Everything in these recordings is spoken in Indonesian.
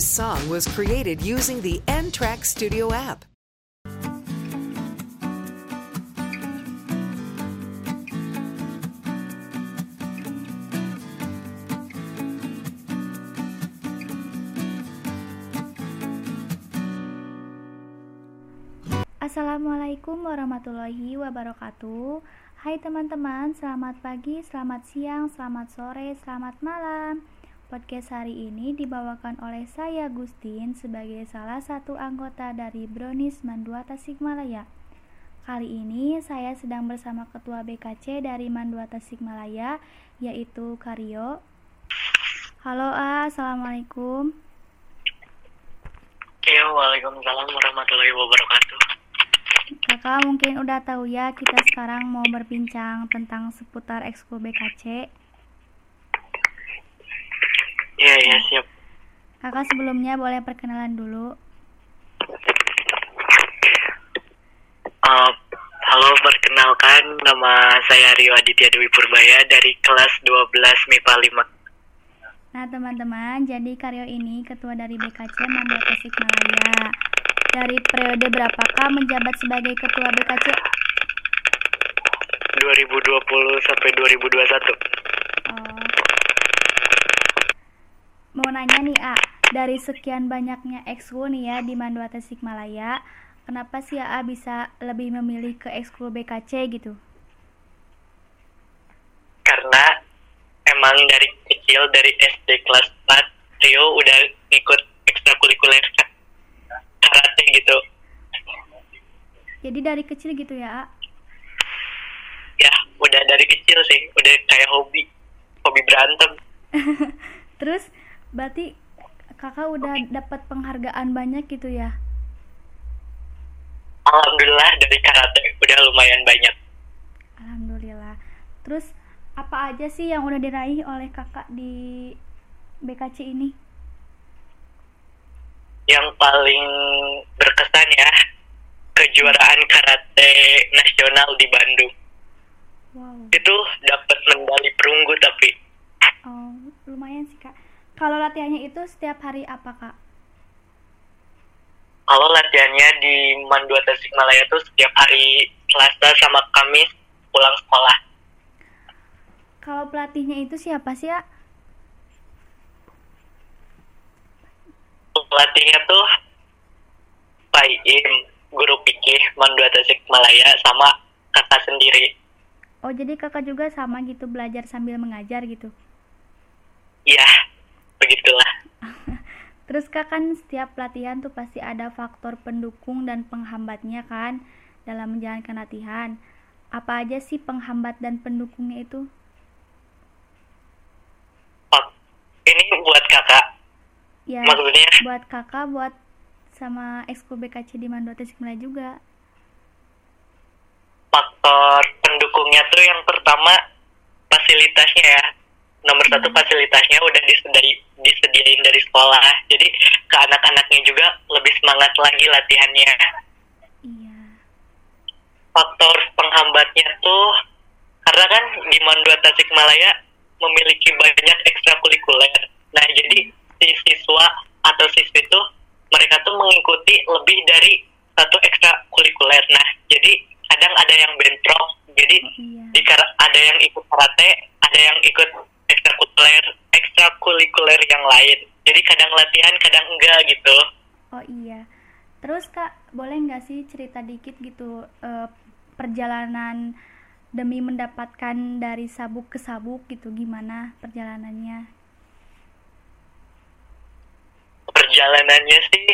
This song was created using the N Track Studio app. Assalamualaikum warahmatullahi wabarakatuh Hai teman-teman, selamat pagi, selamat siang, selamat sore, selamat malam Podcast hari ini dibawakan oleh saya Gustin sebagai salah satu anggota dari Brownies Mandua Tasikmalaya Kali ini saya sedang bersama Ketua BKC dari Mandua Tasikmalaya yaitu Karyo Halo A, Assalamualaikum Ya, Waalaikumsalam warahmatullahi wabarakatuh. Kakak mungkin udah tahu ya kita sekarang mau berbincang tentang seputar ekskul BKC. Iya, iya, siap. Kakak sebelumnya boleh perkenalan dulu. Uh, halo, perkenalkan nama saya Rio Aditya Dewi Purbaya dari kelas 12 MIPA 5. Nah teman-teman, jadi Karyo ini ketua dari BKC Mandua Tasikmalaya. Dari periode berapakah menjabat sebagai ketua BKC? 2020 sampai 2021. Oh. Mau nanya nih A, dari sekian banyaknya ekskul nih ya di Mandua Tasikmalaya, kenapa sih A bisa lebih memilih ke ekskul BKC gitu? Karena emang dari kecil dari SD kelas 4 Rio udah ikut ekstrakurikuler karate gitu. Jadi dari kecil gitu ya A? Ya, udah dari kecil sih, udah kayak hobi, hobi berantem. Terus berarti kakak udah dapat penghargaan banyak gitu ya? Alhamdulillah dari karate udah lumayan banyak. Alhamdulillah. Terus apa aja sih yang udah diraih oleh kakak di BKC ini? Yang paling berkesan ya kejuaraan karate nasional di Bandung. Wow. Itu dapat medali perunggu tapi Oh, lumayan sih kak. Kalau latihannya itu setiap hari apa kak? kalau latihannya di Mandua Tasikmalaya tuh setiap hari Selasa sama Kamis pulang sekolah. Kalau pelatihnya itu siapa sih ya? Pelatihnya tuh Pak Im, guru pikih Mandua Tasikmalaya sama kakak sendiri. Oh jadi kakak juga sama gitu belajar sambil mengajar gitu. Ya, begitulah. Terus kak kan setiap pelatihan tuh pasti ada faktor pendukung dan penghambatnya kan dalam menjalankan latihan. Apa aja sih penghambat dan pendukungnya itu? Ini buat kakak. Ya, Maksudnya buat kakak, buat sama ekskul BKC di Mandua Tasikmalaya juga. faktor pendukungnya tuh yang pertama fasilitasnya ya. Nomor satu fasilitasnya udah disediain, disediain dari sekolah. Jadi ke anak-anaknya juga lebih semangat lagi latihannya. Iya. Faktor penghambatnya tuh karena kan di Mandua Tasikmalaya memiliki banyak ekstrakurikuler. Nah, jadi si siswa atau siswi tuh mereka tuh mengikuti lebih dari satu ekstrakurikuler. Nah, jadi kadang ada yang bentrok. Jadi iya. di ada yang ikut karate, ada yang ikut ekstrakurikuler ekstrakurikuler yang lain. Jadi kadang latihan, kadang enggak gitu. Oh iya. Terus kak, boleh nggak sih cerita dikit gitu eh, perjalanan demi mendapatkan dari sabuk ke sabuk gitu gimana perjalanannya? Perjalanannya sih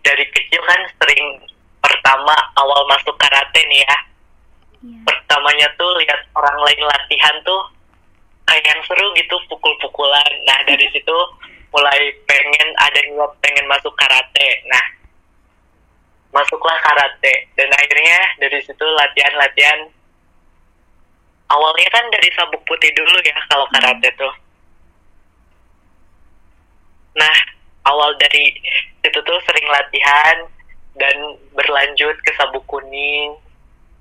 dari kecil kan sering pertama awal masuk karate nih ya. Iya. Pertamanya tuh lihat orang lain latihan tuh kayak yang seru gitu pukul-pukulan. Nah dari situ mulai pengen ada niat pengen masuk karate. Nah masuklah karate dan akhirnya dari situ latihan-latihan. Awalnya kan dari sabuk putih dulu ya kalau karate tuh. Nah awal dari situ tuh sering latihan dan berlanjut ke sabuk kuning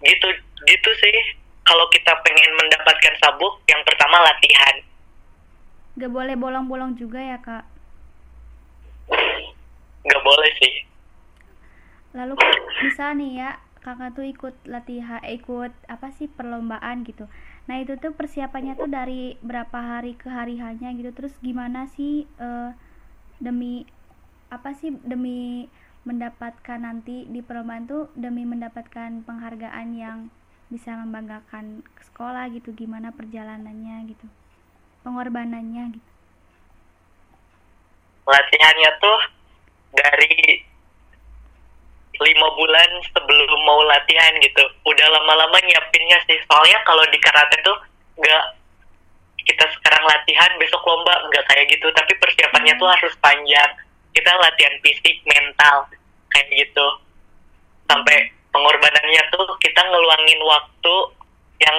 gitu gitu sih kalau kita pengen mendapatkan sabuk yang pertama latihan. Gak boleh bolong-bolong juga ya kak? Gak boleh sih. Lalu bisa nih ya kakak tuh ikut latihan ikut apa sih perlombaan gitu. Nah itu tuh persiapannya tuh dari berapa hari ke hari hanya gitu. Terus gimana sih uh, demi apa sih demi mendapatkan nanti di perlombaan tuh demi mendapatkan penghargaan yang bisa membanggakan ke sekolah gitu gimana perjalanannya gitu pengorbanannya gitu. Latihannya tuh dari lima bulan sebelum mau latihan gitu. Udah lama-lama nyiapinnya sih. Soalnya kalau di karate tuh nggak kita sekarang latihan besok lomba nggak kayak gitu. Tapi persiapannya tuh harus panjang. Kita latihan fisik mental kayak gitu. Sampai pengorbanannya tuh kita ngeluangin waktu yang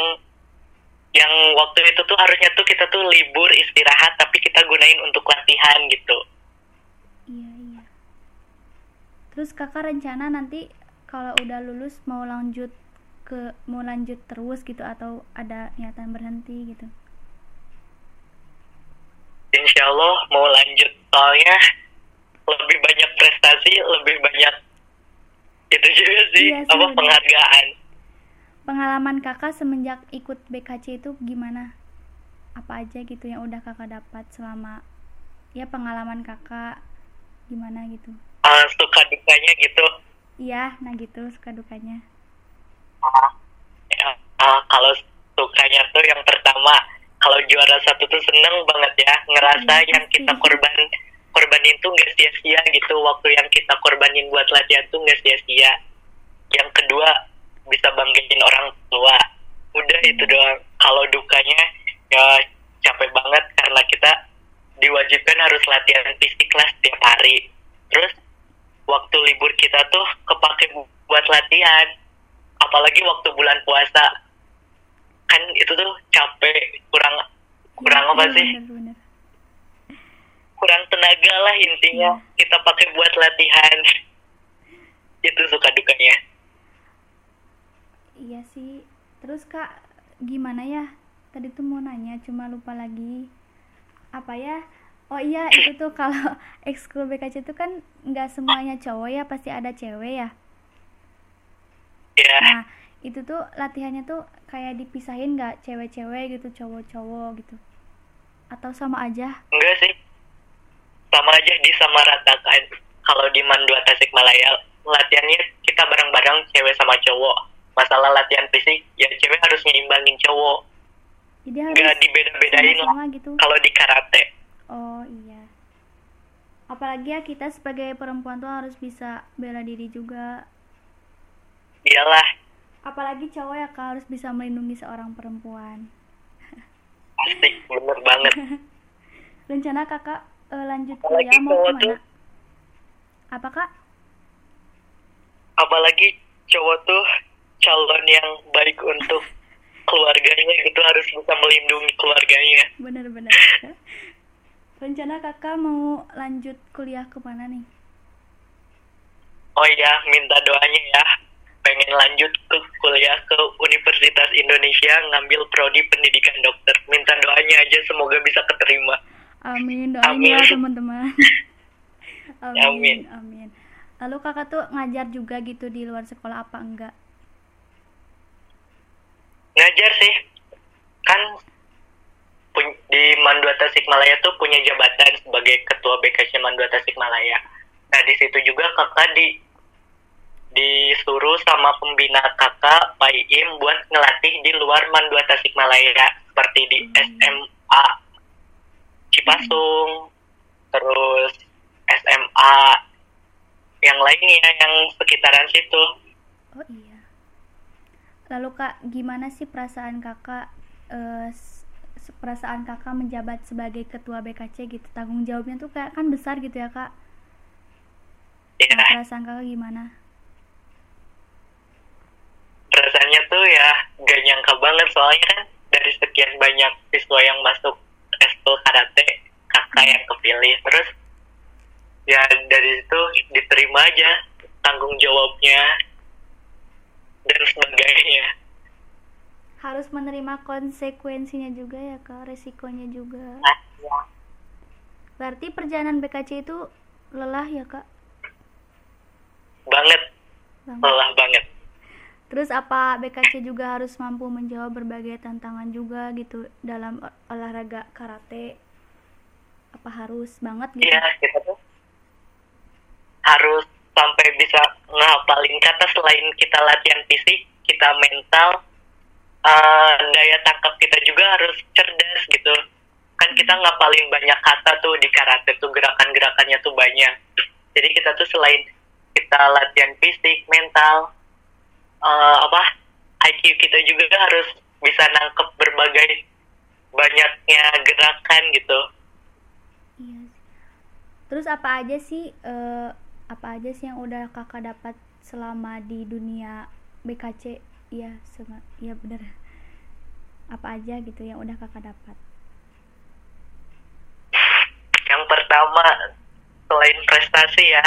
yang waktu itu tuh harusnya tuh kita tuh libur istirahat tapi kita gunain untuk latihan gitu. Iya iya. Terus kakak rencana nanti kalau udah lulus mau lanjut ke mau lanjut terus gitu atau ada niatan berhenti gitu? Insya Allah mau lanjut. Soalnya lebih banyak prestasi lebih banyak itu juga sih. Iya sih, apa penghargaan. Pengalaman kakak semenjak ikut BKC itu gimana? Apa aja gitu yang udah kakak dapat selama ya pengalaman kakak gimana gitu? Uh, suka dukanya gitu. Iya nah gitu suka dukanya. Uh, ya, uh, kalau sukanya tuh yang pertama kalau juara satu tuh seneng banget ya ngerasa Iya, yang kita korban korbanin tuh nggak sia-sia gitu. Waktu yang kita korbanin buat latihan tuh nggak sia-sia. Yang kedua bisa banggain orang tua. Udah itu doang. Kalau dukanya ya capek banget karena kita diwajibkan harus latihan fisik lah setiap hari. Terus waktu libur kita tuh kepake bu- buat latihan. Apalagi waktu bulan puasa. Kan itu tuh capek kurang kurang apa iya, sih? bener-bener. Kurang tenaga lah intinya. Kita pakai buat latihan. Itu suka dukanya. Iya sih. Terus kak gimana ya? Tadi tuh mau nanya cuma lupa lagi. Apa ya? Oh iya itu tuh kalau ekskul BKC itu kan nggak semuanya cowok ya pasti ada cewek ya? Ya Nah, itu tuh latihannya tuh kayak dipisahin nggak cewek-cewek gitu, cowok-cowok gitu. Atau sama aja? enggak sih sama aja disamaratakan kalau di Mandua Tasikmalaya latihannya kita bareng-bareng cewek sama cowok masalah latihan fisik ya cewek harus nyimbangin cowok Jadi harus nggak dibeda-bedain lah gitu. kalau di karate Oh iya. Apalagi ya kita sebagai perempuan tuh harus bisa bela diri juga. iyalah Apalagi cowok ya kak harus bisa melindungi seorang perempuan. pasti bener banget Rencana kakak eh, lanjut Apalagi kuliah mau ke mana? tuh- Apa kak? apalagi cowok tuh calon yang baik untuk keluarganya gitu harus bisa melindungi keluarganya Bener-bener. Rencana kakak mau lanjut kuliah ke mana nih? oh iya minta doanya ya pengen lanjut ke kuliah ke Universitas Indonesia ngambil prodi pendidikan dokter minta doanya aja semoga bisa keterima Amin, doain Amin. ya teman-teman. amin, Amin. amin. Lalu kakak tuh ngajar juga gitu di luar sekolah apa enggak? ngajar sih kan di Mandua Tasikmalaya tuh punya jabatan sebagai ketua BKC Mandua Tasikmalaya. Nah di situ juga kakak di disuruh sama pembina kakak Pak Iim buat ngelatih di luar Mandua Tasikmalaya seperti di SMA Cipasung, terus SMA yang lainnya yang sekitaran situ. Oh iya. Lalu kak, gimana sih perasaan kakak, eh, perasaan kakak menjabat sebagai ketua BKC gitu? Tanggung jawabnya tuh kayak kan besar gitu ya kak? Ya. Nah, perasaan kakak gimana? rasanya tuh ya gak nyangka banget soalnya kan dari sekian banyak siswa yang masuk ekskul karate kakak yang kepilih terus ya dari situ diterima aja tanggung jawabnya dan sebagainya Harus menerima konsekuensinya juga ya kak, resikonya juga. nah, ya. Berarti perjalanan BKC itu lelah ya kak? banget Banget. lelah banget Terus apa BKC juga harus mampu menjawab berbagai tantangan juga gitu dalam ol- olahraga karate? Apa harus banget gitu? Iya, kita tuh harus sampai bisa ngapalin kata selain kita latihan fisik, kita mental, eh, daya tangkap kita juga harus cerdas gitu. Kan kita ngapalin banyak kata tuh di karate tuh gerakan-gerakannya tuh banyak. Jadi kita tuh selain kita latihan fisik, mental, eh, apa IQ kita juga harus bisa nangkep berbagai banyaknya gerakan gitu. Iya. Terus apa aja sih eh, apa aja sih yang udah kakak dapat selama di dunia BKC? Iya, sama iya bener. Apa aja gitu yang udah kakak dapat? Yang pertama selain prestasi ya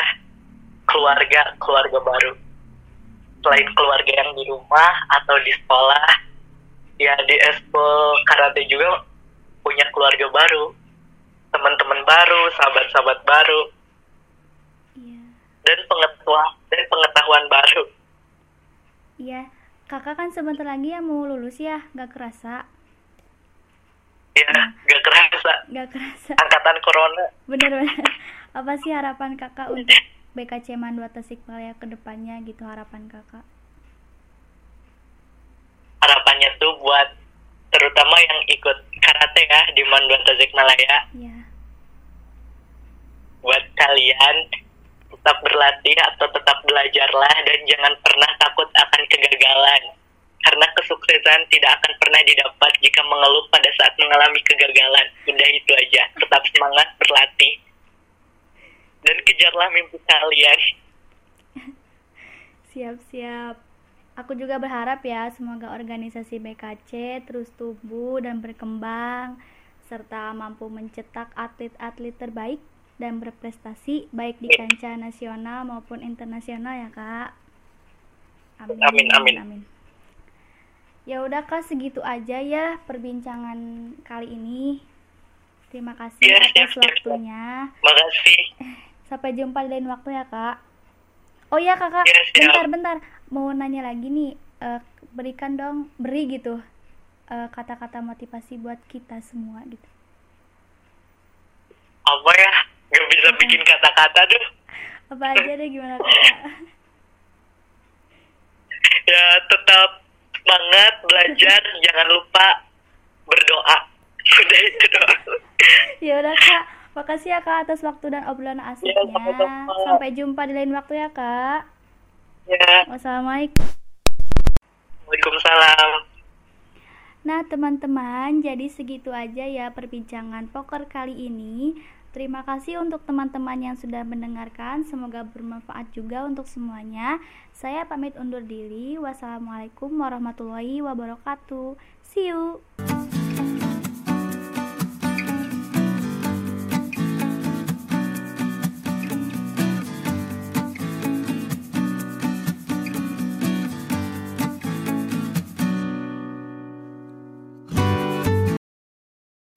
keluarga keluarga baru. Selain keluarga yang di rumah atau di sekolah, ya di eskul karate juga punya keluarga baru, teman-teman baru, sahabat-sahabat baru, Iya. dan pengetahuan dan pengetahuan baru. Iya. Kakak kan sebentar lagi ya mau lulus ya, nggak kerasa, Ya, gak kerasa. nggak kerasa. Angkatan corona. Bener-bener. Apa sih harapan kakak untuk BKC Mandua Tasikmalaya ke depannya gitu harapan kakak? Harapannya tuh buat terutama yang ikut karate ya di Mandua Tasikmalaya Iya. buat kalian tetap berlatih atau tetap belajarlah dan jangan pernah takut akan kegagalan karena kesuksesan tidak akan pernah didapat jika mengeluh pada saat mengalami kegagalan udah itu aja tetap semangat berlatih kejarlah mimpi kalian Siap-siap. Aku juga berharap ya semoga organisasi BKC terus tumbuh dan berkembang serta mampu mencetak atlet-atlet terbaik dan berprestasi baik di kancah nasional maupun internasional ya kak. Amin, amin. Ya udah kak segitu aja ya perbincangan kali ini. Terima kasih Iya, atas siap, siap, siap. waktunya. Sampai jumpa di lain waktu ya kak. Oh iya kakak, Iya, bentar-bentar mau nanya lagi nih. Eh, berikan dong, beri gitu eh, kata-kata motivasi buat kita semua gitu. apa ya? Gak bisa bikin kata-kata tuh Apa aja deh gimana kakak? ya tetap semangat belajar. Jangan lupa berdoa. Udah itu doang. Ya udah kak, makasih ya kak atas waktu dan obrolan asiknya. sama-sama. Sampai jumpa di lain waktu ya kak. ya Wassalamualaikum. Waalaikumsalam Nah, teman-teman, jadi segitu aja ya perbincangan poker kali ini. Terima kasih untuk teman-teman yang sudah mendengarkan. Semoga bermanfaat juga untuk semuanya. Saya pamit undur diri. Wassalamualaikum warahmatullahi wabarakatuh. See you.